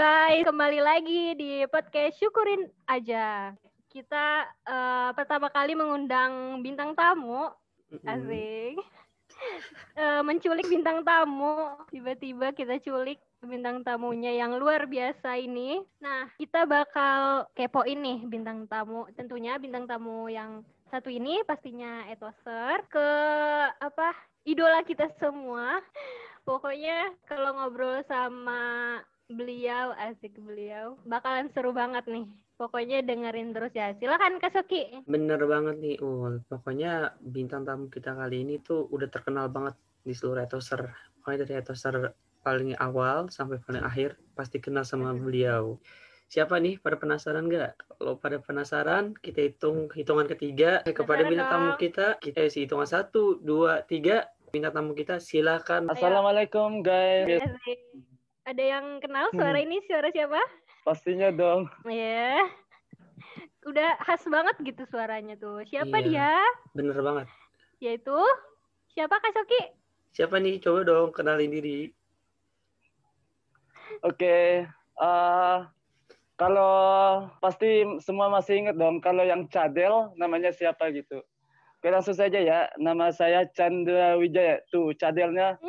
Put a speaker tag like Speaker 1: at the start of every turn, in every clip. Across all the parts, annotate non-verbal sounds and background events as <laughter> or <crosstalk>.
Speaker 1: guys, kembali lagi di podcast Syukurin Aja. Kita uh, pertama kali mengundang bintang tamu, asik. Uh, menculik bintang tamu, tiba-tiba kita culik bintang tamunya yang luar biasa ini. Nah, kita bakal kepo ini bintang tamu. Tentunya bintang tamu yang satu ini pastinya Etoser ke apa idola kita semua. Pokoknya kalau ngobrol sama beliau, asik beliau, bakalan seru banget nih. Pokoknya dengerin terus ya. Silakan Kak Soki.
Speaker 2: Bener banget nih, Ul. Pokoknya bintang tamu kita kali ini tuh udah terkenal banget di seluruh etoser. Pokoknya dari etoser paling awal sampai paling akhir pasti kenal sama beliau. Siapa nih? Pada penasaran nggak? Kalau pada penasaran, kita hitung hitungan ketiga kepada bintang tamu kita. Kita isi hitungan satu, dua, tiga. Bintang tamu kita silakan.
Speaker 3: Assalamualaikum guys.
Speaker 1: Ada yang kenal suara hmm. ini? Suara siapa?
Speaker 3: Pastinya dong.
Speaker 1: Iya. Yeah. Udah khas banget gitu suaranya tuh. Siapa iya. dia?
Speaker 2: Bener banget.
Speaker 1: Yaitu siapa Kak Soki?
Speaker 2: Siapa nih? Coba dong kenalin diri.
Speaker 3: Oke, okay. uh, eh, kalau pasti semua masih ingat dong kalau yang cadel namanya siapa gitu. Oke langsung saja ya, nama saya Chandra Wijaya. Tuh cadelnya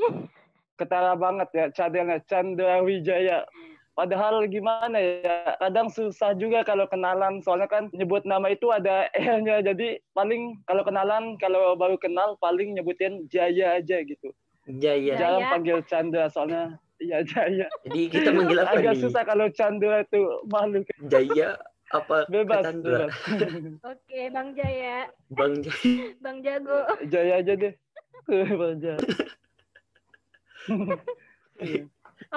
Speaker 3: ketara banget ya cadelnya Chandra Wijaya. Padahal gimana ya, kadang susah juga kalau kenalan, soalnya kan nyebut nama itu ada E-nya, jadi paling kalau kenalan, kalau baru kenal paling nyebutin Jaya aja gitu.
Speaker 2: Jaya.
Speaker 3: Jangan panggil Chandra, soalnya Iya Jaya.
Speaker 2: Jadi kita manggil apa
Speaker 3: Agak
Speaker 2: nih?
Speaker 3: susah kalau Chandra itu malu.
Speaker 2: Jaya apa
Speaker 3: bebas,
Speaker 2: Chandra? <laughs>
Speaker 1: Oke, Bang Jaya.
Speaker 2: Bang Jaya.
Speaker 1: Bang Jago.
Speaker 3: Jaya aja deh. Bang Jaya.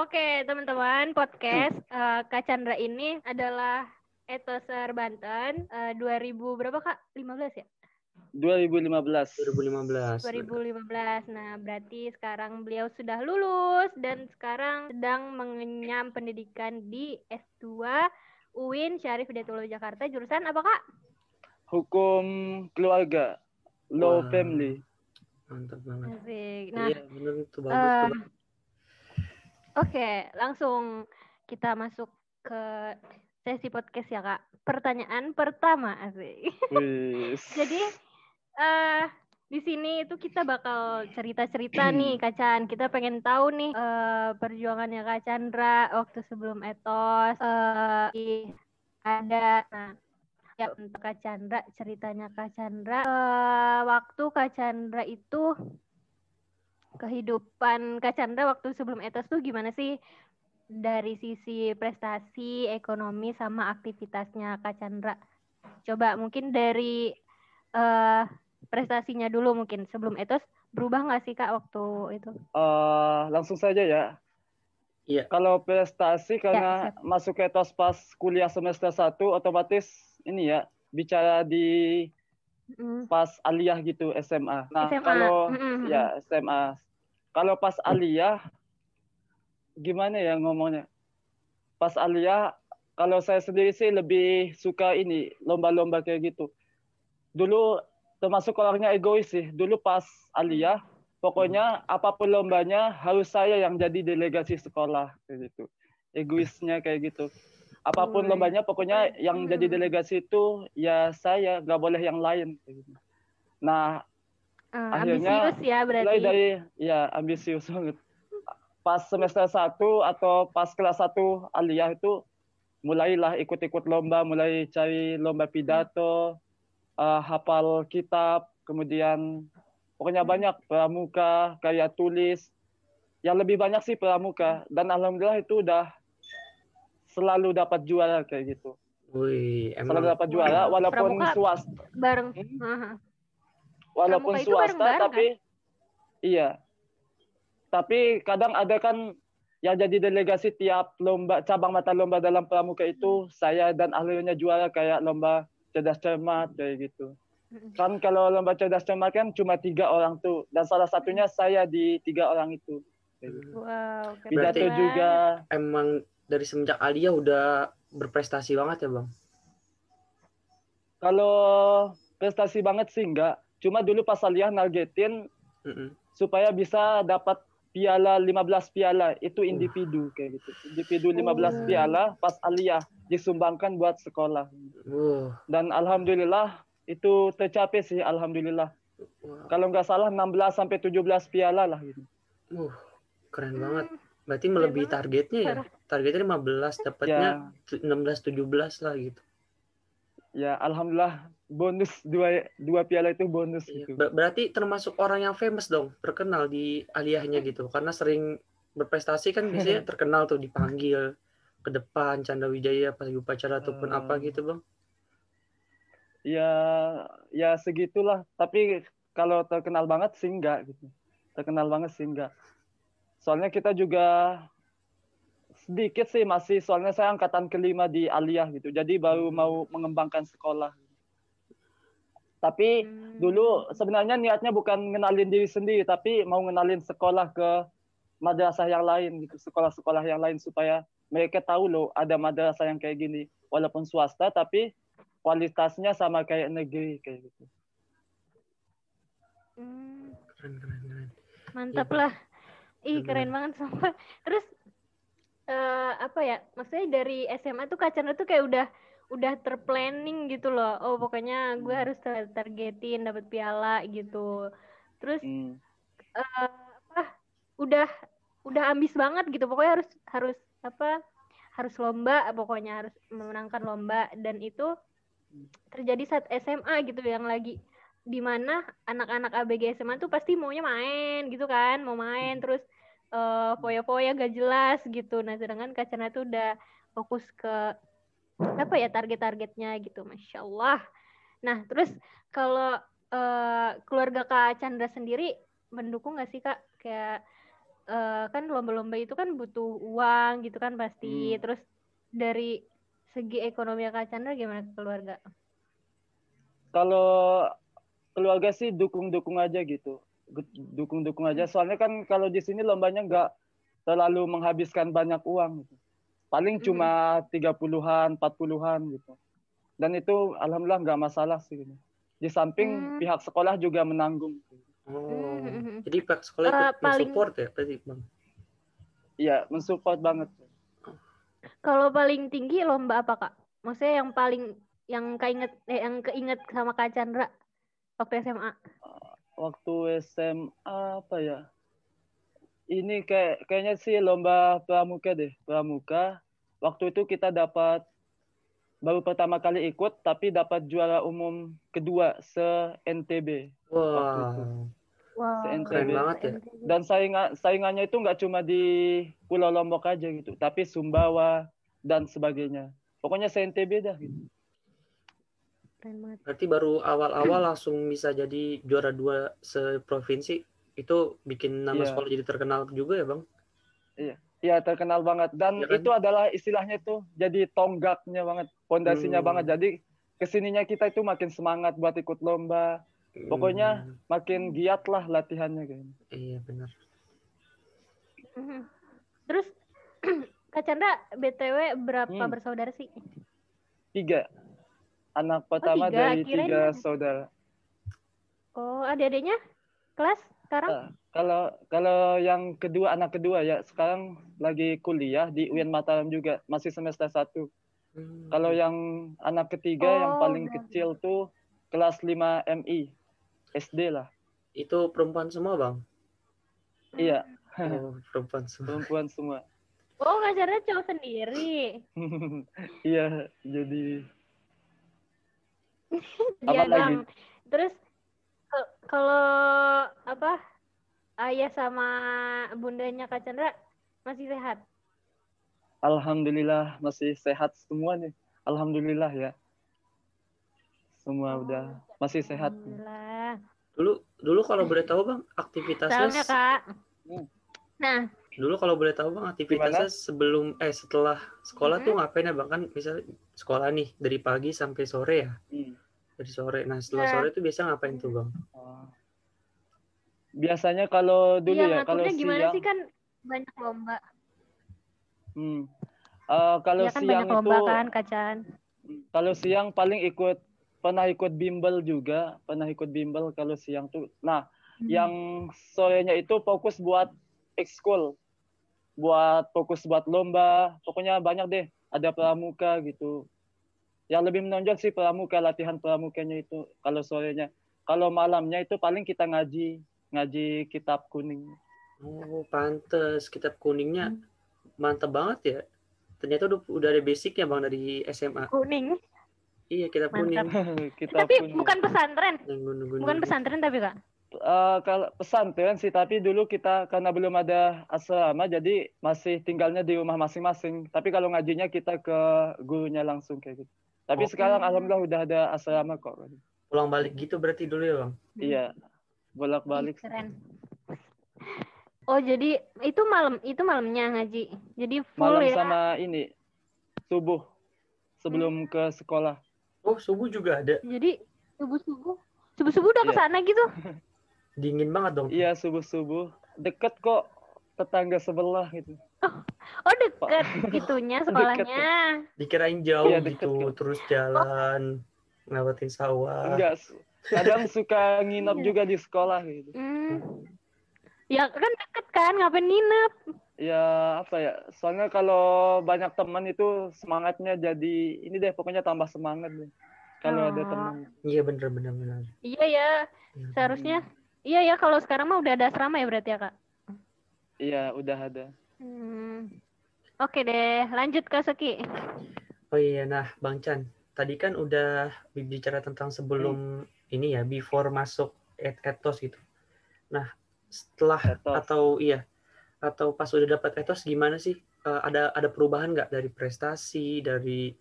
Speaker 1: Oke, teman-teman, podcast uh, Kak Chandra ini adalah Etoser Banten uh, 2000 berapa Kak? 15 ya?
Speaker 3: 2015.
Speaker 2: 2015.
Speaker 1: 2015. Nah, berarti sekarang beliau sudah lulus dan sekarang sedang mengenyam pendidikan di S2 UIN Syarif Hidayatullah Jakarta. Jurusan apa, Kak?
Speaker 3: Hukum keluarga. Law wow. family
Speaker 2: mantap banget.
Speaker 1: Asik. nah
Speaker 2: iya bener itu bagus uh, tuh
Speaker 1: oke okay, langsung kita masuk ke sesi podcast ya kak. Pertanyaan pertama asik. <laughs> Jadi uh, di sini itu kita bakal cerita-cerita <clears throat> nih Kak Chan. Kita pengen tahu nih uh, perjuangannya Kak Chandra waktu sebelum etos uh, ada nah ya untuk Kak Chandra ceritanya Kak Chandra uh, waktu Kak Chandra itu kehidupan Kak Chandra waktu sebelum etos tuh gimana sih dari sisi prestasi ekonomi sama aktivitasnya Kak Chandra coba mungkin dari uh, prestasinya dulu mungkin sebelum etos berubah nggak sih kak waktu itu?
Speaker 3: Uh, langsung saja ya. Iya. Kalau prestasi karena ya, masuk etos pas kuliah semester 1 otomatis ini ya bicara di mm. pas aliyah gitu SMA. Nah SMA. kalau mm-hmm. ya SMA, kalau pas aliyah gimana ya ngomongnya? Pas aliyah kalau saya sendiri sih lebih suka ini lomba-lomba kayak gitu. Dulu termasuk orangnya egois sih. Dulu pas aliyah pokoknya apa pun lombanya harus saya yang jadi delegasi sekolah kayak gitu. Egoisnya kayak gitu apa pun lombanya pokoknya yang jadi delegasi itu ya saya nggak boleh yang lain. Nah
Speaker 1: uh, akhirnya ya berarti. mulai
Speaker 3: dari ya ambisius banget. Pas semester 1 atau pas kelas 1 aliyah itu mulailah ikut-ikut lomba mulai cari lomba pidato uh, hafal kitab kemudian pokoknya banyak pramuka karya tulis. Yang lebih banyak sih pramuka. Dan alhamdulillah itu udah selalu dapat juara kayak gitu.
Speaker 2: Wih,
Speaker 3: emang selalu dapat juara walaupun swasta.
Speaker 1: Bareng. Hmm?
Speaker 3: Walaupun swasta bareng, tapi kan? iya. Tapi kadang ada kan yang jadi delegasi tiap lomba cabang mata lomba dalam pramuka itu hmm. saya dan ahlinya juara kayak lomba cerdas cermat kayak gitu. Hmm. Kan kalau lomba cerdas cermat kan cuma tiga orang tuh dan salah satunya saya di tiga orang itu.
Speaker 1: Wow,
Speaker 3: Pidato juga.
Speaker 2: Emang dari semenjak Alia udah berprestasi banget ya bang?
Speaker 3: Kalau prestasi banget sih enggak. Cuma dulu pas Alia nargetin mm -mm. supaya bisa dapat piala 15 piala itu individu kayak gitu. Individu 15 oh. piala pas aliyah disumbangkan buat sekolah. Oh. Dan alhamdulillah itu tercapai sih alhamdulillah. Wow. Kalau nggak salah 16 sampai 17 piala lah gitu.
Speaker 2: Uh, keren banget. Berarti melebihi targetnya ya? Targetnya 15, dapatnya ya. 16 17 lah gitu.
Speaker 3: Ya, alhamdulillah bonus dua dua piala itu bonus iya. gitu.
Speaker 2: Ber berarti termasuk orang yang famous dong, terkenal di aliyahnya gitu. Karena sering berprestasi kan biasanya <laughs> terkenal tuh dipanggil ke depan Chandra Wijaya pas upacara ataupun uh, apa gitu, Bang.
Speaker 3: Ya, ya segitulah. Tapi kalau terkenal banget sih enggak gitu. Terkenal banget sih enggak. Soalnya kita juga sedikit sih masih soalnya saya angkatan kelima di aliyah gitu. Jadi baru hmm. mau mengembangkan sekolah. Tapi hmm. dulu sebenarnya niatnya bukan ngenalin diri sendiri, tapi mau ngenalin sekolah ke madrasah yang lain gitu, sekolah-sekolah yang lain supaya mereka tahu loh ada madrasah yang kayak gini, walaupun swasta tapi kualitasnya sama kayak negeri kayak gitu.
Speaker 1: Hmm. Keren keren keren. Mantap ya, lah. Ih keren banget sama. Terus uh, apa ya? Maksudnya dari SMA tuh Kak tuh kayak udah udah terplanning gitu loh oh pokoknya gue hmm. harus targetin dapat piala gitu terus hmm. uh, apa udah udah ambis banget gitu pokoknya harus harus apa harus lomba pokoknya harus memenangkan lomba dan itu terjadi saat SMA gitu yang lagi di mana anak-anak ABG SMA tuh pasti maunya main gitu kan mau main terus uh, foya-foya gak jelas gitu. Nah sedangkan Kacana tuh udah fokus ke apa ya target-targetnya gitu masya Allah. Nah terus kalau uh, keluarga kak Chandra sendiri mendukung nggak sih kak? Kayak uh, kan lomba-lomba itu kan butuh uang gitu kan pasti. Hmm. terus dari segi ekonomi kak Chandra gimana keluarga?
Speaker 3: Kalau keluarga sih dukung-dukung aja gitu dukung-dukung aja soalnya kan kalau di sini lombanya nggak terlalu menghabiskan banyak uang gitu paling cuma tiga puluhan, empat puluhan gitu. Dan itu alhamdulillah nggak masalah sih. Gitu. Di samping hmm. pihak sekolah juga menanggung.
Speaker 2: Oh, hmm. jadi pihak sekolah uh, itu paling... mensupport ya tadi bang?
Speaker 3: Iya, mensupport banget.
Speaker 1: Kalau paling tinggi lomba apa kak? Maksudnya yang paling yang keinget eh, yang keinget sama kak Chandra waktu SMA?
Speaker 3: Waktu SMA apa ya? Ini kayak kayaknya sih lomba pramuka deh, pramuka waktu itu kita dapat baru pertama kali ikut tapi dapat juara umum kedua se NTB.
Speaker 2: Wow.
Speaker 1: Wow.
Speaker 2: Se NTB. banget ya.
Speaker 3: Dan saingan saingannya itu nggak cuma di Pulau Lombok aja gitu, tapi Sumbawa dan sebagainya. Pokoknya se NTB dah gitu.
Speaker 2: Berarti baru awal-awal langsung bisa jadi juara dua seprovinsi itu bikin nama yeah. sekolah jadi terkenal juga ya bang?
Speaker 3: Iya. Iya terkenal banget dan ya kan? itu adalah istilahnya tuh jadi tonggaknya banget, pondasinya hmm. banget. Jadi ke sininya kita itu makin semangat buat ikut lomba. Pokoknya hmm. makin giat lah latihannya
Speaker 2: kayaknya. Iya benar.
Speaker 1: Mm-hmm. Terus <clears throat> Kak Chandra BTW berapa hmm. bersaudara sih?
Speaker 3: Tiga. Anak oh, pertama oh, tiga. dari Kirain tiga saudara.
Speaker 1: Oh, adik-adiknya kelas sekarang? Uh,
Speaker 3: kalau kalau yang kedua anak kedua ya sekarang lagi kuliah di UIN Mataram juga masih semester satu. Hmm. Kalau yang anak ketiga oh, yang paling benar. kecil tuh kelas 5 MI SD lah.
Speaker 2: Itu perempuan semua bang?
Speaker 3: Iya.
Speaker 2: Oh, perempuan semua.
Speaker 3: Perempuan semua.
Speaker 1: Oh ngajarnya cowok sendiri. <laughs>
Speaker 3: iya jadi. <laughs>
Speaker 1: Bang. Terus kalau apa ayah sama bundanya Kak Chandra masih sehat?
Speaker 3: Alhamdulillah masih sehat semua nih. Alhamdulillah ya. Semua oh, udah masih sehat.
Speaker 2: Dulu dulu kalau boleh tahu Bang, aktivitasnya
Speaker 1: Salamnya, Kak. Hmm. Nah,
Speaker 2: dulu kalau boleh tahu Bang, aktivitasnya Gimana? sebelum eh setelah sekolah hmm. tuh ngapain ya Bang? Kan misalnya sekolah nih dari pagi sampai sore ya. Hmm. Dari sore. Nah, setelah nah. sore itu biasa ngapain tuh Bang? Oh.
Speaker 3: Biasanya kalau dulu iya, ya kalau
Speaker 1: gimana siang sih? Kan banyak lomba.
Speaker 3: Hmm. uh, kalau ya, kan siang banyak lomba
Speaker 1: itu kan kacan
Speaker 3: kalau siang paling ikut pernah ikut bimbel juga. Pernah ikut bimbel kalau siang tuh. Nah hmm. yang sorenya itu fokus buat ekskul. Buat fokus buat lomba. Pokoknya banyak deh. Ada pramuka gitu yang lebih menonjol sih pramuka latihan pramukanya itu kalau sorenya. Kalau malamnya itu paling kita ngaji ngaji kitab kuning.
Speaker 2: Oh pantes. Kitab kuningnya mantap banget ya. Ternyata udah, udah ada basicnya bang dari SMA
Speaker 1: kuning?
Speaker 2: Iya kitab kuning. <laughs>
Speaker 1: Kitab tapi kuning. bukan pesantren? Bukan pesantren tapi kak?
Speaker 3: Uh, kalau pesantren sih tapi dulu kita karena belum ada asrama jadi masih tinggalnya di rumah masing-masing. Tapi kalau ngajinya kita ke gurunya langsung kayak gitu tapi oh. sekarang alhamdulillah udah ada asrama kok
Speaker 2: pulang balik gitu berarti dulu ya bang
Speaker 3: iya bolak balik
Speaker 1: keren oh jadi itu malam itu malamnya ngaji jadi full
Speaker 3: malam
Speaker 1: ya
Speaker 3: sama ini subuh sebelum hmm. ke sekolah
Speaker 2: oh subuh juga ada
Speaker 1: jadi subuh subuh subuh subuh udah yeah. ke sana gitu
Speaker 2: Dingin banget dong.
Speaker 3: Iya, subuh-subuh. Deket kok tetangga sebelah gitu.
Speaker 1: Oh, oh deket gitunya <laughs> sekolahnya.
Speaker 2: Deket. Dikirain jauh iya, gitu, deket. terus jalan oh. ngawatin sawah.
Speaker 3: Enggak, kadang suka nginep iya. juga di sekolah gitu. Hmm.
Speaker 1: Ya kan deket kan, ngapain nginep?
Speaker 3: Ya apa ya, soalnya kalau banyak teman itu semangatnya jadi ini deh pokoknya tambah semangat deh. Kalau oh. ada teman.
Speaker 2: Iya bener bener bener.
Speaker 1: Iya ya, ya seharusnya Iya ya, kalau sekarang mah udah ada asrama ya berarti ya kak?
Speaker 3: Iya, udah ada.
Speaker 1: Hmm. Oke deh, lanjut ke Seki.
Speaker 2: Oh iya, nah Bang Chan, tadi kan udah bicara tentang sebelum hmm. ini ya, before masuk et etos gitu. Nah, setelah etos. atau iya, atau pas udah dapat etos gimana sih? Uh, ada ada perubahan nggak dari prestasi, dari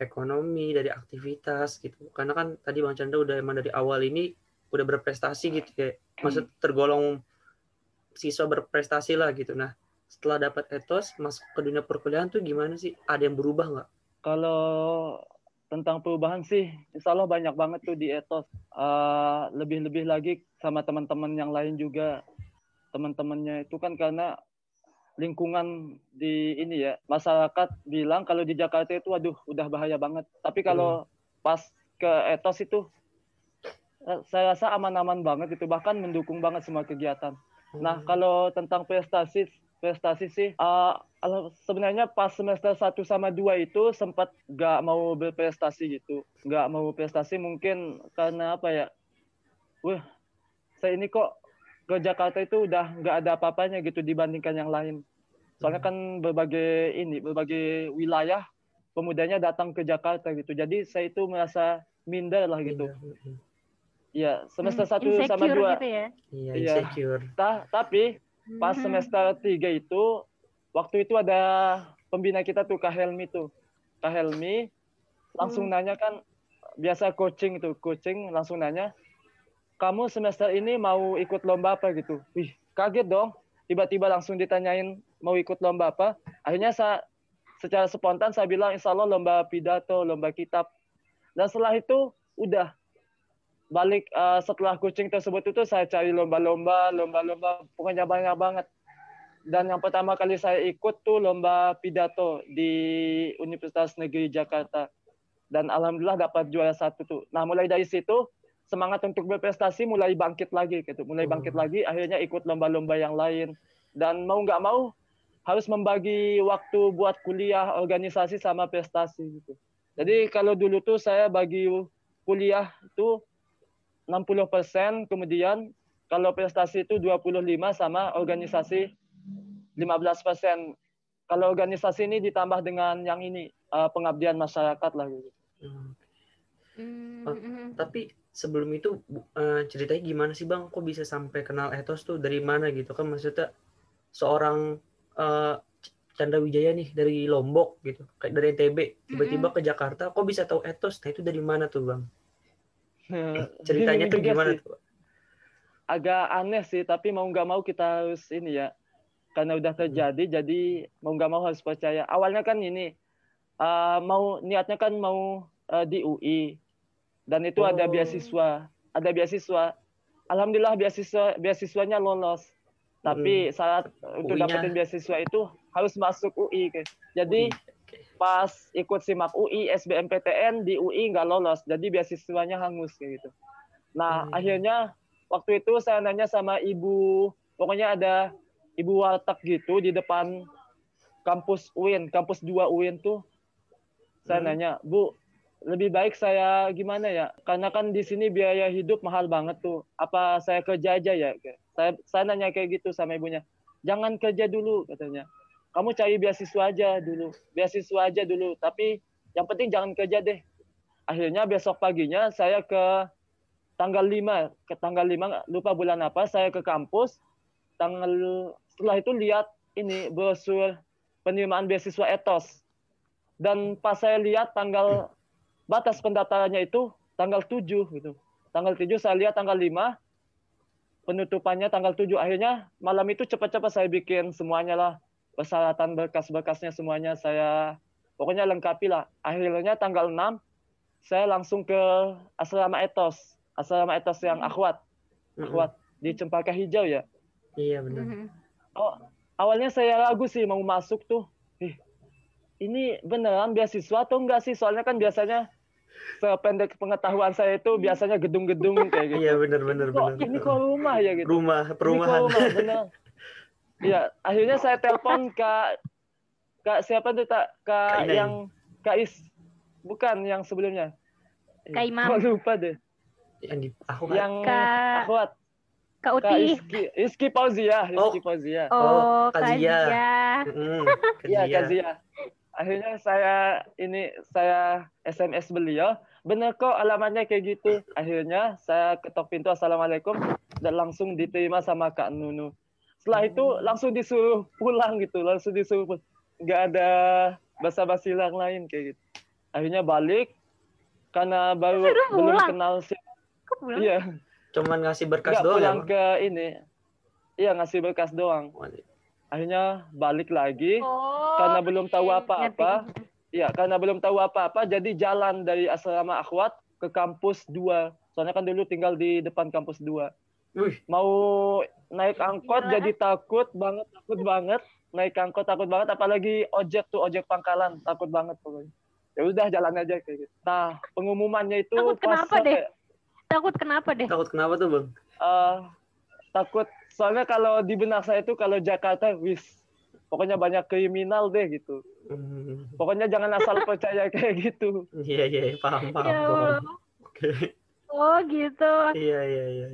Speaker 2: ekonomi, dari aktivitas gitu? Karena kan tadi Bang Chandra udah emang dari awal ini udah berprestasi gitu ya maksud tergolong siswa berprestasi lah gitu nah setelah dapat etos masuk ke dunia perkuliahan tuh gimana sih ada yang berubah nggak
Speaker 3: kalau tentang perubahan sih insya Allah banyak banget tuh di etos uh, lebih-lebih lagi sama teman-teman yang lain juga teman-temannya itu kan karena lingkungan di ini ya masyarakat bilang kalau di Jakarta itu waduh udah bahaya banget tapi kalau hmm. pas ke etos itu saya rasa aman-aman banget itu bahkan mendukung banget semua kegiatan. Nah hmm. kalau tentang prestasi prestasi sih uh, sebenarnya pas semester 1 sama 2 itu sempat nggak mau berprestasi gitu nggak mau prestasi mungkin karena apa ya wah saya ini kok ke Jakarta itu udah nggak ada apa-apanya gitu dibandingkan yang lain soalnya hmm. kan berbagai ini berbagai wilayah pemudanya datang ke Jakarta gitu jadi saya itu merasa minder lah gitu. Iya, semester hmm, satu sama dua.
Speaker 1: Gitu ya?
Speaker 2: Iya, iya. insecure.
Speaker 3: Ta tapi pas hmm. semester tiga itu, waktu itu ada pembina kita tuh Kak Helmi tuh. Kak Helmi langsung hmm. nanya kan, biasa coaching itu, coaching langsung nanya, kamu semester ini mau ikut lomba apa gitu? Wih, kaget dong. Tiba-tiba langsung ditanyain mau ikut lomba apa. Akhirnya saya secara spontan saya bilang insya Allah lomba pidato, lomba kitab. Dan setelah itu udah balik uh, setelah coaching tersebut itu saya cari lomba-lomba, lomba-lomba pokoknya banyak banget. Dan yang pertama kali saya ikut tuh lomba pidato di Universitas Negeri Jakarta. Dan alhamdulillah dapat juara satu tuh. Nah mulai dari situ semangat untuk berprestasi mulai bangkit lagi gitu. Mulai bangkit hmm. lagi akhirnya ikut lomba-lomba yang lain. Dan mau nggak mau harus membagi waktu buat kuliah, organisasi sama prestasi gitu. Jadi kalau dulu tuh saya bagi kuliah tuh 60%, kemudian kalau prestasi itu 25 sama organisasi 15%. Kalau organisasi ini ditambah dengan yang ini uh, pengabdian masyarakat lah gitu.
Speaker 2: Hmm. Uh, tapi sebelum itu uh, ceritanya gimana sih bang? Kok bisa sampai kenal etos tuh dari mana gitu kan? Maksudnya seorang uh, Chandra Wijaya nih dari Lombok gitu, kayak dari NTB tiba-tiba ke Jakarta, kok bisa tahu etos? Nah itu dari mana tuh bang? <laughs> Ceritanya <laughs> tuh gimana tuh?
Speaker 3: Agak aneh sih, tapi mau nggak mau kita harus ini ya, karena udah hmm. terjadi, hmm. jadi mau nggak mau harus percaya. Awalnya kan ini, uh, mau niatnya kan mau uh, di UI, dan itu oh. ada beasiswa, ada beasiswa. Alhamdulillah beasiswa beasiswanya lolos, tapi hmm. syarat untuk dapetin beasiswa itu harus masuk UI. Jadi hmm pas ikut simak UI, SBMPTN di UI nggak lolos, jadi beasiswanya hangus kayak gitu. Nah hmm. akhirnya waktu itu saya nanya sama ibu, pokoknya ada ibu warteg gitu di depan kampus UIN, kampus 2 UIN tuh. Saya hmm. nanya, "Bu, lebih baik saya gimana ya? Karena kan di sini biaya hidup mahal banget tuh. Apa saya kerja aja ya?" Saya saya nanya kayak gitu sama ibunya. "Jangan kerja dulu," katanya. "Kamu cari beasiswa aja dulu. Beasiswa aja dulu, tapi yang penting jangan kerja deh." Akhirnya besok paginya saya ke tanggal 5, ke tanggal 5 lupa bulan apa, saya ke kampus. Tanggal setelah itu lihat ini brosur penerimaan beasiswa etos. Dan pas saya lihat tanggal batas pendaftarannya itu tanggal 7 gitu. Tanggal 7 saya lihat tanggal 5 penutupannya tanggal 7 akhirnya malam itu cepat-cepat saya bikin semuanya lah persyaratan berkas-berkasnya semuanya saya pokoknya lengkapi lah akhirnya tanggal 6 saya langsung ke asrama etos asrama etos yang akhwat akhwat di Cempaka Hijau ya
Speaker 2: iya benar
Speaker 3: oh awalnya saya ragu sih mau masuk tuh. Eh, ini beneran beasiswa atau enggak sih? Soalnya kan biasanya sependek pengetahuan saya itu biasanya gedung-gedung kayak gitu.
Speaker 2: Iya benar benar benar.
Speaker 3: Ini kok rumah ya gitu.
Speaker 2: Rumah perumahan. Ini kok rumah benar. <laughs>
Speaker 3: Iya, akhirnya saya telepon ke Kak siapa tuh tak Kak yang Kak Is bukan yang sebelumnya.
Speaker 1: Kak Imam.
Speaker 3: Kok lupa deh.
Speaker 2: Yang di aku
Speaker 3: Yang Kak Akhwat.
Speaker 1: Kak Uti. Kak
Speaker 3: Iski, Iski Pauzia, Iski oh. Pauzia.
Speaker 1: Oh, oh Kak Zia. <laughs>
Speaker 3: Iya, Kak Zia. Akhirnya saya ini saya SMS beliau, benar kok alamatnya kayak gitu. Akhirnya saya ketok pintu assalamualaikum dan langsung diterima sama Kak Nunu. Setelah itu langsung disuruh pulang gitu, langsung disuruh pulang. nggak ada basa-basi lain kayak gitu. Akhirnya balik karena baru belum kenal sih. Iya
Speaker 2: Cuman ngasih berkas Nggak, doang
Speaker 3: pulang ya, ke ini. Iya, ngasih berkas doang. Akhirnya balik lagi oh, karena belum tahu apa-apa. Iya, karena belum tahu apa-apa jadi jalan dari asrama akhwat ke kampus 2. Soalnya kan dulu tinggal di depan kampus 2. Wih. Mau naik angkot Gila. jadi takut banget, takut banget. Naik angkot takut banget apalagi ojek tuh, ojek pangkalan, takut banget pokoknya. Ya udah jalan aja kayak gitu. Nah, pengumumannya itu
Speaker 1: takut pas kenapa deh? Takut kenapa deh?
Speaker 2: Takut kenapa tuh bang?
Speaker 3: Uh, takut soalnya kalau di benak saya itu kalau Jakarta wis pokoknya banyak kriminal deh gitu. Hmm. Pokoknya jangan asal percaya <laughs> kayak gitu.
Speaker 2: Iya iya, iya paham paham. Ya,
Speaker 1: Oke. Okay. Oh gitu.
Speaker 2: Iya iya iya.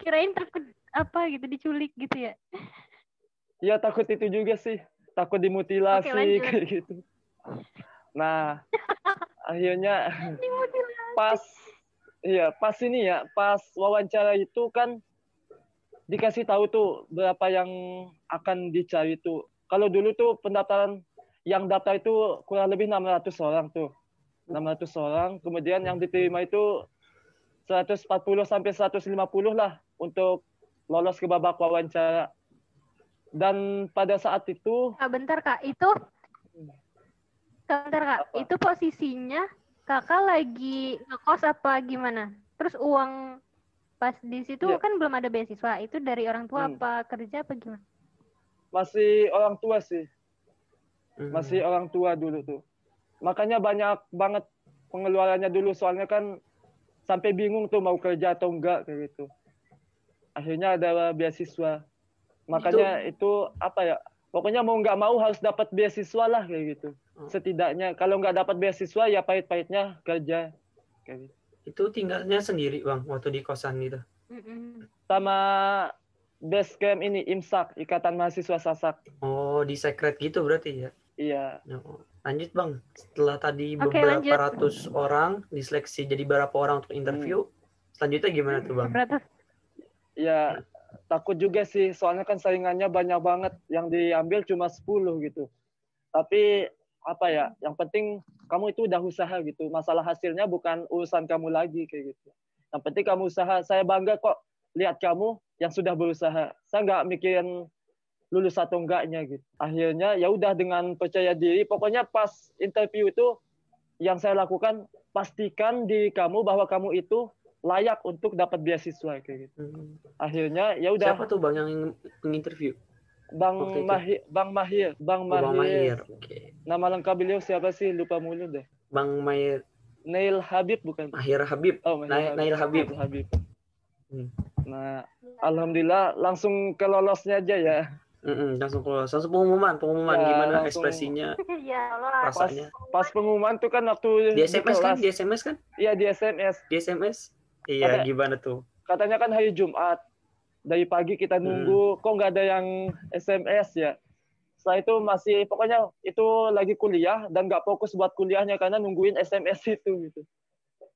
Speaker 1: Kirain takut apa gitu diculik gitu ya?
Speaker 3: Iya takut itu juga sih. Takut dimutilasi okay, kayak gitu. Nah, <laughs> akhirnya pas iya pas ini ya pas wawancara itu kan dikasih tahu tuh berapa yang akan dicari tuh kalau dulu tuh pendaftaran yang daftar itu kurang lebih 600 orang tuh 600 orang kemudian yang diterima itu 140 sampai 150 lah untuk lolos ke babak wawancara dan pada saat itu
Speaker 1: ah, bentar kak itu Sebentar kak, apa? itu posisinya kakak lagi ngekos apa gimana? Terus uang pas di situ ya. kan belum ada beasiswa, itu dari orang tua hmm. apa kerja apa gimana?
Speaker 3: Masih orang tua sih, hmm. masih orang tua dulu tuh. Makanya banyak banget pengeluarannya dulu, soalnya kan sampai bingung tuh mau kerja atau enggak kayak gitu. Akhirnya ada beasiswa. Makanya itu, itu apa ya? Pokoknya mau nggak mau harus dapat beasiswa lah kayak gitu. Oh. setidaknya kalau nggak dapat beasiswa ya pahit-pahitnya kerja kayak gitu.
Speaker 2: itu tinggalnya sendiri bang waktu di kosan gitu
Speaker 3: sama base camp ini imsak ikatan mahasiswa sasak
Speaker 2: oh di secret gitu berarti ya
Speaker 3: iya
Speaker 2: oh. lanjut bang setelah tadi okay, beberapa lanjut. ratus orang diseleksi jadi berapa orang untuk interview hmm. selanjutnya gimana tuh bang
Speaker 3: ya takut juga sih. Soalnya kan saingannya banyak banget. Yang diambil cuma 10 gitu. Tapi apa ya yang penting kamu itu udah usaha gitu. Masalah hasilnya bukan urusan kamu lagi kayak gitu. Yang penting kamu usaha. Saya bangga kok lihat kamu yang sudah berusaha. Saya nggak mikirin lulus atau enggaknya gitu. Akhirnya ya udah dengan percaya diri. Pokoknya pas interview itu yang saya lakukan pastikan di kamu bahwa kamu itu layak untuk dapat beasiswa kayak gitu. Hmm. Akhirnya ya udah.
Speaker 2: Siapa tuh bang yang menginterview?
Speaker 3: Bang Mahir, Bang Mahir, Bang Mahir. Oh, Bang Mahir. Okay. Nama lengkap beliau siapa sih? Lupa mulu deh.
Speaker 2: Bang Mahir.
Speaker 3: Nail Habib bukan?
Speaker 2: Mahir Habib. Oh, Mahir Nail, Habib. Nail Habib. Habib.
Speaker 3: Hmm. Nah, alhamdulillah langsung ke lolosnya aja ya.
Speaker 2: Mm-mm, langsung keluar. Langsung pengumuman, pengumuman ya, gimana langsung, ekspresinya, <laughs>
Speaker 1: ya,
Speaker 3: rasanya. Pas, pas pengumuman tuh kan waktu
Speaker 2: di SMS di kan, di SMS kan?
Speaker 3: Iya di SMS.
Speaker 2: Di SMS. Iya, Kata, gimana tuh?
Speaker 3: Katanya kan hari Jumat. Dari pagi kita hmm. nunggu, hmm. kok nggak ada yang SMS ya? Setelah itu masih pokoknya itu lagi kuliah dan nggak fokus buat kuliahnya karena nungguin SMS <laughs> itu gitu.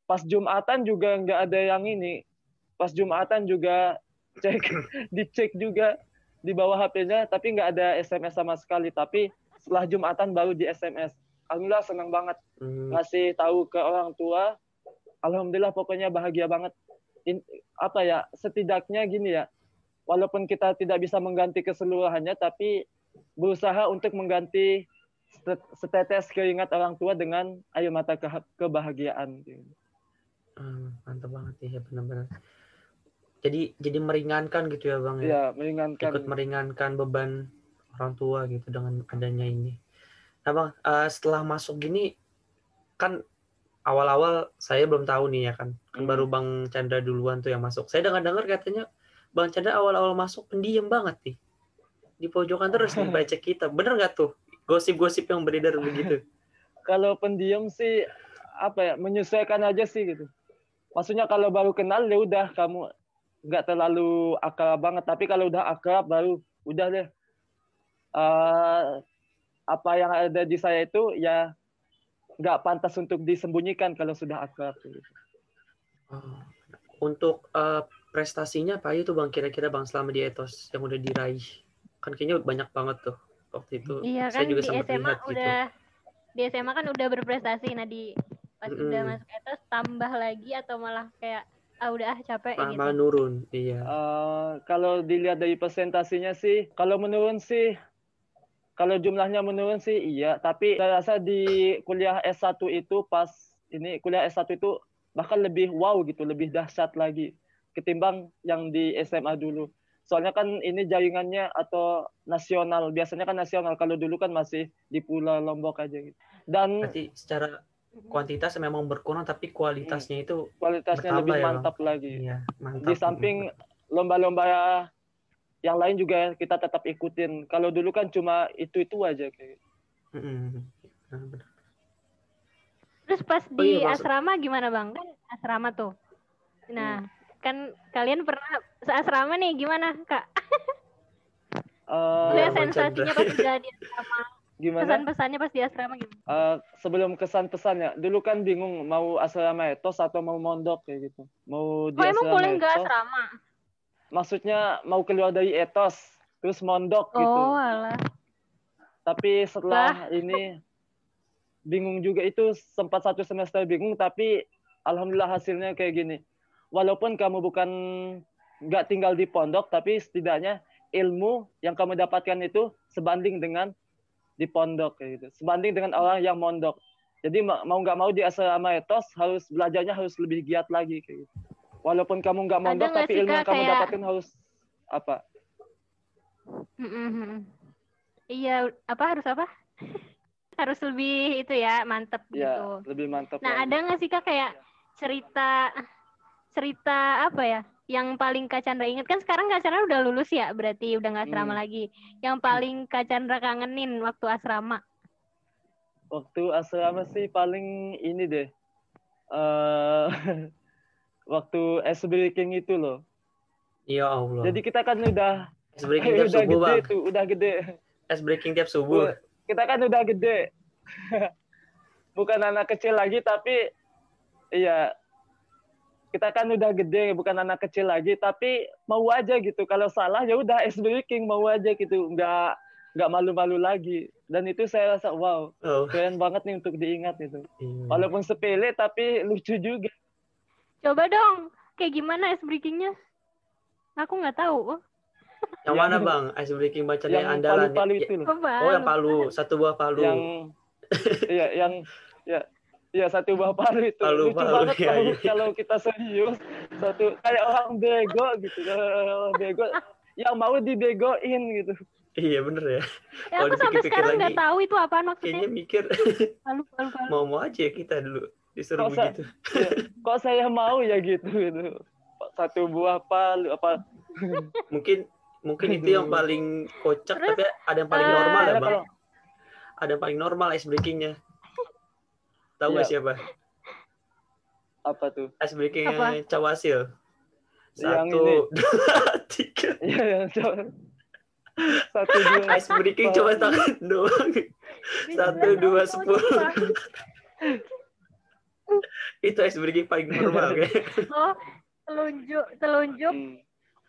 Speaker 3: Pas Jumatan juga nggak ada yang ini. Pas Jumatan juga <laughs> cek dicek juga di bawah HP-nya tapi nggak ada SMS sama sekali tapi setelah Jumatan baru di SMS Alhamdulillah senang banget hmm. ngasih tahu ke orang tua Alhamdulillah pokoknya bahagia banget. In, apa ya setidaknya gini ya walaupun kita tidak bisa mengganti keseluruhannya tapi berusaha untuk mengganti setetes keingat orang tua dengan air mata ke kebahagiaan.
Speaker 2: Hmm, mantap banget ya benar-benar. Jadi jadi meringankan gitu ya bang
Speaker 3: ya, ya meringankan.
Speaker 2: Ikut meringankan beban orang tua gitu dengan adanya ini. Nah bang uh, setelah masuk gini kan awal-awal saya belum tahu nih ya kan. Kan hmm. baru bang Chandra duluan tuh yang masuk. Saya dengar-dengar katanya bang Chandra awal-awal masuk pendiam banget nih. Di pojokan terus nih <laughs> baca kita bener nggak tuh? Gosip-gosip yang beredar begitu. <laughs>
Speaker 3: Kalau pendiam sih apa ya menyesuaikan aja sih gitu. Maksudnya kalau baru kenal ya udah kamu nggak terlalu akrab banget. Tapi kalau udah akrab baru udah deh. Uh, apa yang ada di saya itu ya nggak pantas untuk disembunyikan kalau sudah akrab
Speaker 2: oh. untuk uh, prestasinya apa itu bang kira-kira bang selama di etos yang udah diraih kan kayaknya banyak banget tuh waktu itu
Speaker 1: iya saya kan juga di SMA lihat, gitu. udah gitu. di SMA kan udah berprestasi nah di pas mm -hmm. udah masuk etos tambah lagi atau malah kayak ah udah capek
Speaker 2: gitu. malah nurun iya
Speaker 3: uh, kalau dilihat dari presentasinya sih kalau menurun sih kalau jumlahnya menurun sih iya tapi saya rasa di kuliah S1 itu pas ini kuliah S1 itu bahkan lebih wow gitu lebih dahsyat lagi ketimbang yang di SMA dulu soalnya kan ini jaringannya atau nasional biasanya kan nasional kalau dulu kan masih di Pulau Lombok aja gitu dan
Speaker 2: berarti secara kuantitas memang berkurang tapi kualitasnya hmm. itu
Speaker 3: kualitasnya lebih ya, mantap bang. lagi. Iya, mantap. Di samping lomba-lomba yang lain juga kita tetap ikutin. Kalau dulu kan cuma itu-itu aja kayak.
Speaker 1: -hmm. Terus pas oh, di iya, asrama gimana bang? Kan asrama tuh. Nah, hmm. kan kalian pernah seasrama nih gimana kak? Uh, sensasinya pas di asrama
Speaker 3: Gimana?
Speaker 1: Kesan-pesannya pas di asrama gimana? Uh,
Speaker 3: sebelum kesan-pesannya, dulu kan bingung mau asrama etos atau mau mondok kayak gitu. Mau
Speaker 1: di oh, emang boleh nggak asrama?
Speaker 3: Maksudnya mau keluar dari etos, terus mondok
Speaker 1: oh,
Speaker 3: gitu.
Speaker 1: Oh, alah.
Speaker 3: Tapi setelah bah. ini bingung juga itu sempat satu semester bingung, tapi alhamdulillah hasilnya kayak gini. Walaupun kamu bukan nggak tinggal di pondok, tapi setidaknya ilmu yang kamu dapatkan itu sebanding dengan di pondok kayak gitu. Sebanding dengan orang yang mondok. Jadi mau nggak mau di asrama etos harus belajarnya harus lebih giat lagi kayak gitu. Walaupun kamu nggak mondok tapi ilmu yang kamu kayak... dapatkan harus apa?
Speaker 1: Iya, apa harus apa? <laughs> harus lebih itu ya, mantep
Speaker 3: ya,
Speaker 1: gitu.
Speaker 3: lebih mantep.
Speaker 1: Nah, lagi. ada nggak sih Kak kayak cerita cerita apa ya? yang paling Kak Chandra inget kan sekarang Kak Chandra udah lulus ya berarti udah nggak asrama hmm. lagi. Yang paling Kak Chandra kangenin waktu asrama?
Speaker 3: Waktu asrama sih paling ini deh. Uh, <laughs> waktu S breaking itu loh.
Speaker 2: Ya Allah.
Speaker 3: Jadi kita kan udah
Speaker 2: S breaking <laughs> tiap
Speaker 3: udah
Speaker 2: subuh
Speaker 3: gede
Speaker 2: bang.
Speaker 3: tuh, udah gede.
Speaker 2: S breaking tiap subuh.
Speaker 3: Kita kan udah gede. <laughs> Bukan anak kecil lagi tapi iya kita kan udah gede bukan anak kecil lagi tapi mau aja gitu kalau salah ya udah es breaking mau aja gitu nggak nggak malu-malu lagi dan itu saya rasa wow oh. keren banget nih untuk diingat itu hmm. walaupun sepele tapi lucu juga
Speaker 1: coba dong kayak gimana es breakingnya? Aku nggak tahu.
Speaker 2: Yang mana bang? Ice breaking bacanya yang andalan
Speaker 3: palu, palu itu loh.
Speaker 2: oh yang palu. Satu buah palu.
Speaker 3: Yang iya yang ya Iya satu buah palu itu. Palu, lucu palu, banget ya, iya. kalau kita serius. Satu kayak orang bego gitu. Orang bego. Yang mau dibegoin gitu.
Speaker 2: Iya bener ya.
Speaker 1: ya aku sampai sekarang nggak tahu itu apa maksudnya.
Speaker 2: Kayaknya mikir. Palu, palu, palu. mau mau aja kita dulu disuruh kok begitu.
Speaker 3: Sa <laughs> ya, kok saya mau ya gitu gitu. satu buah palu apa? <laughs>
Speaker 2: Mungkin mungkin itu yang paling kocak Terus, tapi ada yang paling normal uh, ya bang? ada yang paling normal ice breakingnya. Tahu nggak ya. siapa?
Speaker 3: Apa tuh?
Speaker 2: Ice breakingnya cawasil <laughs> satu dua tiga.
Speaker 3: Ya yang
Speaker 2: satu dua ice breaking cuma tangan doang. Satu dua sepuluh <laughs> itu ice breaking paling normal <laughs>
Speaker 1: kan oh telunjuk telunjuk hmm.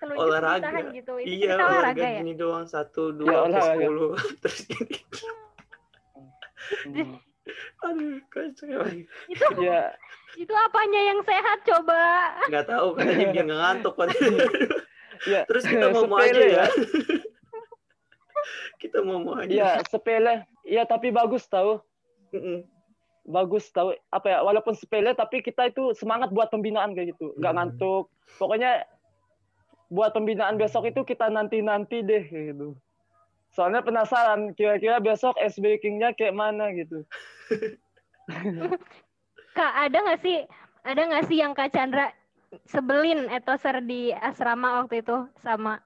Speaker 1: telunjuk
Speaker 2: olahraga gitu. iya olahraga, olahraga ya? ini doang satu dua ya, sepuluh <laughs> terus ini
Speaker 1: hmm. aduh kacau itu ya itu apanya yang sehat coba
Speaker 2: nggak tahu katanya biar nggak ngantuk kan ya. terus kita mau mau aja ya, ya. kita mau mau aja
Speaker 3: ya sepele ya tapi bagus tahu mm -mm. Bagus tahu apa ya walaupun sepele tapi kita itu semangat buat pembinaan kayak gitu nggak mm. ngantuk pokoknya buat pembinaan besok itu kita nanti nanti deh gitu soalnya penasaran kira-kira besok S bakingnya kayak mana gitu <laughs>
Speaker 1: Kak, ada nggak sih ada nggak sih yang Kak Chandra sebelin etoser di asrama waktu itu sama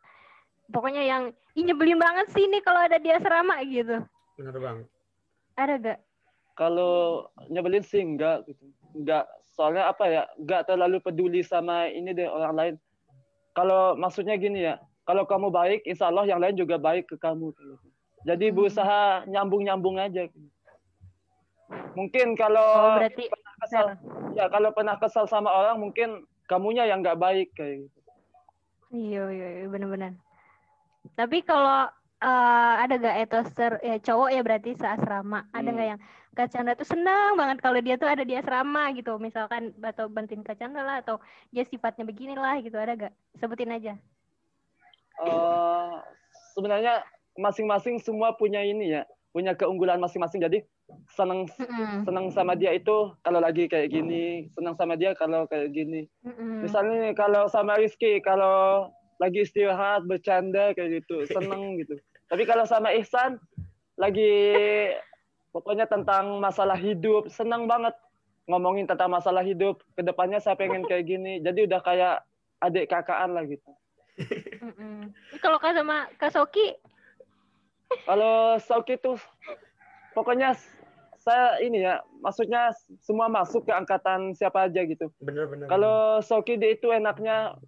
Speaker 1: pokoknya yang Ih, nyebelin banget sih ini kalau ada di asrama gitu.
Speaker 2: Bener bang.
Speaker 1: Ada gak?
Speaker 3: Kalau nyebelin sih enggak gitu. Enggak. Soalnya apa ya? Enggak terlalu peduli sama ini deh orang lain. Kalau maksudnya gini ya, kalau kamu baik, insya Allah yang lain juga baik ke kamu. Jadi hmm. berusaha nyambung-nyambung aja. Mungkin kalau
Speaker 1: oh, berarti
Speaker 3: pernah kesal, ya kalau pernah kesal sama orang mungkin kamunya yang nggak baik kayak gitu.
Speaker 1: Iya iya, iya benar-benar. Tapi kalau uh, ada gak etoser ya cowok ya berarti seasrama. Ada nggak hmm. yang Kak Chandra tuh senang banget kalau dia tuh ada di asrama gitu. Misalkan atau bantuin Kak Chandra lah atau dia sifatnya beginilah gitu. Ada gak? Sebutin aja.
Speaker 3: Uh, sebenarnya masing-masing semua punya ini ya, punya keunggulan masing-masing. Jadi senang mm-hmm. senang sama dia itu kalau lagi kayak gini senang sama dia kalau kayak gini mm-hmm. misalnya kalau sama Rizky kalau lagi istirahat bercanda kayak gitu seneng gitu tapi kalau sama Ihsan lagi pokoknya tentang masalah hidup senang banget ngomongin tentang masalah hidup ke depannya saya pengen kayak gini jadi udah kayak adik kakaan lah gitu
Speaker 1: kalau sama Kak Soki
Speaker 3: kalau Soki tuh pokoknya saya ini ya, maksudnya semua masuk ke angkatan siapa aja gitu.
Speaker 2: Bener-bener.
Speaker 3: Kalau Soki dia itu enaknya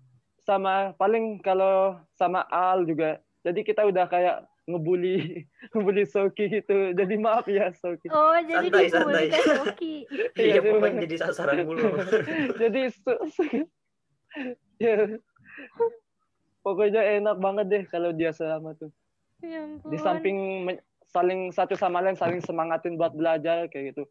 Speaker 3: sama paling kalau sama Al juga. Jadi kita udah kayak ngebully <laughs> ngebully Soki gitu. Jadi maaf ya Soki.
Speaker 1: Oh, jadi santai, santai. Soki. <laughs>
Speaker 2: Iya, pokoknya jadi sasaran mulu. <laughs>
Speaker 3: jadi so, so, ya. Pokoknya enak banget deh kalau dia selama tuh. Ya Di samping saling satu sama lain saling semangatin buat belajar kayak gitu.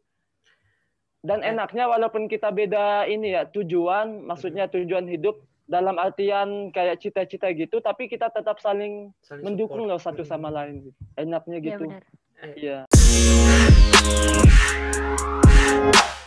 Speaker 3: Dan enaknya walaupun kita beda ini ya tujuan, maksudnya tujuan hidup dalam artian kayak cita-cita gitu, tapi kita tetap saling, saling mendukung loh satu sama lain. Gitu. Enaknya iya, gitu. Iya. <laughs>